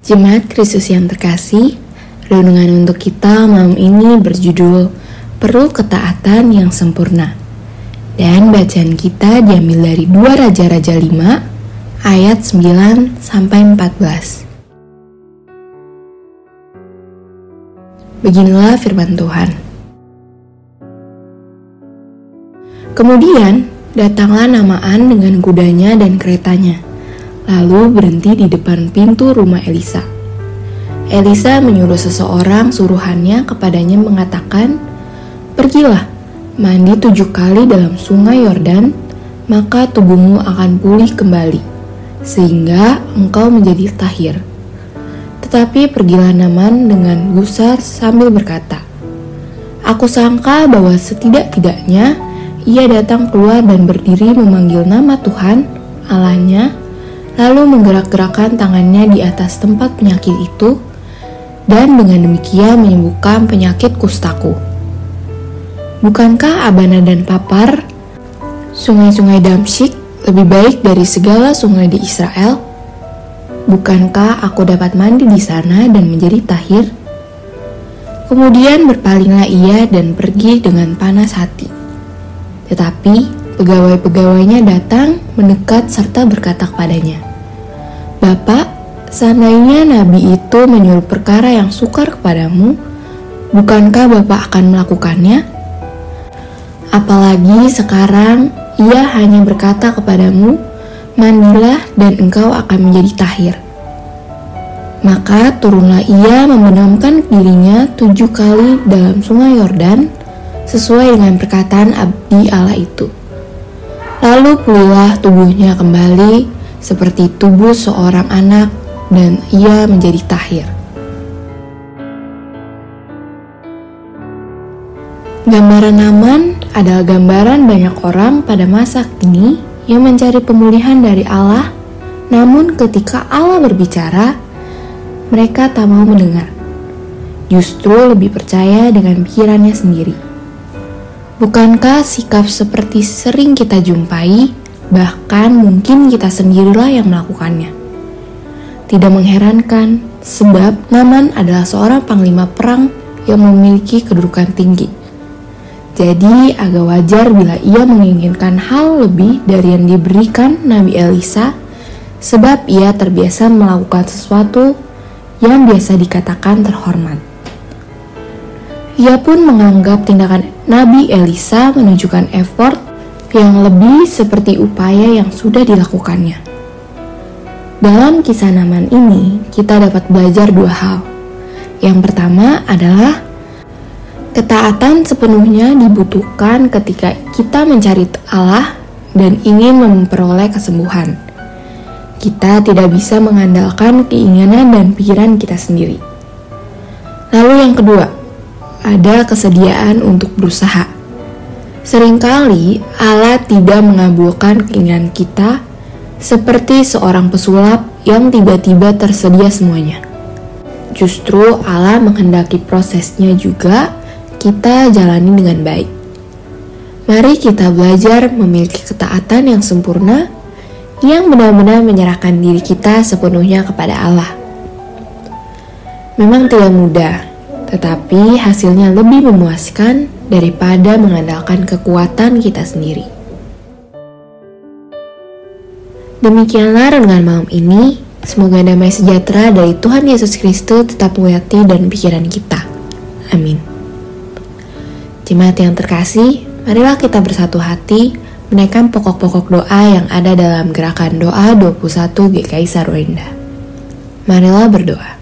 Jemaat Kristus yang terkasih, renungan untuk kita malam ini berjudul Perlu Ketaatan yang Sempurna. Dan bacaan kita diambil dari 2 Raja-Raja 5 ayat 9 sampai 14. Beginilah firman Tuhan. Kemudian datanglah Namaan dengan kudanya dan keretanya lalu berhenti di depan pintu rumah Elisa. Elisa menyuruh seseorang suruhannya kepadanya mengatakan, Pergilah, mandi tujuh kali dalam sungai Yordan, maka tubuhmu akan pulih kembali, sehingga engkau menjadi tahir. Tetapi pergilah Naman dengan gusar sambil berkata, Aku sangka bahwa setidak-tidaknya ia datang keluar dan berdiri memanggil nama Tuhan, Allahnya, lalu menggerak-gerakkan tangannya di atas tempat penyakit itu, dan dengan demikian menyembuhkan penyakit kustaku. Bukankah Abana dan Papar, sungai-sungai Damsyik, lebih baik dari segala sungai di Israel? Bukankah aku dapat mandi di sana dan menjadi tahir? Kemudian berpalinglah ia dan pergi dengan panas hati. Tetapi pegawai-pegawainya datang mendekat serta berkata kepadanya, Bapak, seandainya Nabi itu menyuruh perkara yang sukar kepadamu, bukankah Bapak akan melakukannya? Apalagi sekarang ia hanya berkata kepadamu, mandilah dan engkau akan menjadi tahir. Maka turunlah ia membenamkan dirinya tujuh kali dalam sungai Yordan, sesuai dengan perkataan abdi Allah itu. Lalu pulihlah tubuhnya kembali, seperti tubuh seorang anak dan ia menjadi tahir. Gambaran Naman adalah gambaran banyak orang pada masa kini yang mencari pemulihan dari Allah, namun ketika Allah berbicara, mereka tak mau mendengar. Justru lebih percaya dengan pikirannya sendiri. Bukankah sikap seperti sering kita jumpai Bahkan mungkin kita sendirilah yang melakukannya. Tidak mengherankan, sebab Naman adalah seorang panglima perang yang memiliki kedudukan tinggi. Jadi agak wajar bila ia menginginkan hal lebih dari yang diberikan Nabi Elisa, sebab ia terbiasa melakukan sesuatu yang biasa dikatakan terhormat. Ia pun menganggap tindakan Nabi Elisa menunjukkan effort yang lebih seperti upaya yang sudah dilakukannya. Dalam kisah Naman ini, kita dapat belajar dua hal. Yang pertama adalah ketaatan sepenuhnya dibutuhkan ketika kita mencari Allah dan ingin memperoleh kesembuhan. Kita tidak bisa mengandalkan keinginan dan pikiran kita sendiri. Lalu yang kedua, ada kesediaan untuk berusaha Seringkali Allah tidak mengabulkan keinginan kita seperti seorang pesulap yang tiba-tiba tersedia semuanya. Justru Allah menghendaki prosesnya juga kita jalani dengan baik. Mari kita belajar memiliki ketaatan yang sempurna yang benar-benar menyerahkan diri kita sepenuhnya kepada Allah. Memang tidak mudah, tetapi hasilnya lebih memuaskan daripada mengandalkan kekuatan kita sendiri. Demikianlah renungan malam ini. Semoga damai sejahtera dari Tuhan Yesus Kristus tetap mengerti dan pikiran kita. Amin. Jemaat yang terkasih, marilah kita bersatu hati menaikkan pokok-pokok doa yang ada dalam gerakan doa 21 GKI Sarwenda. Marilah berdoa.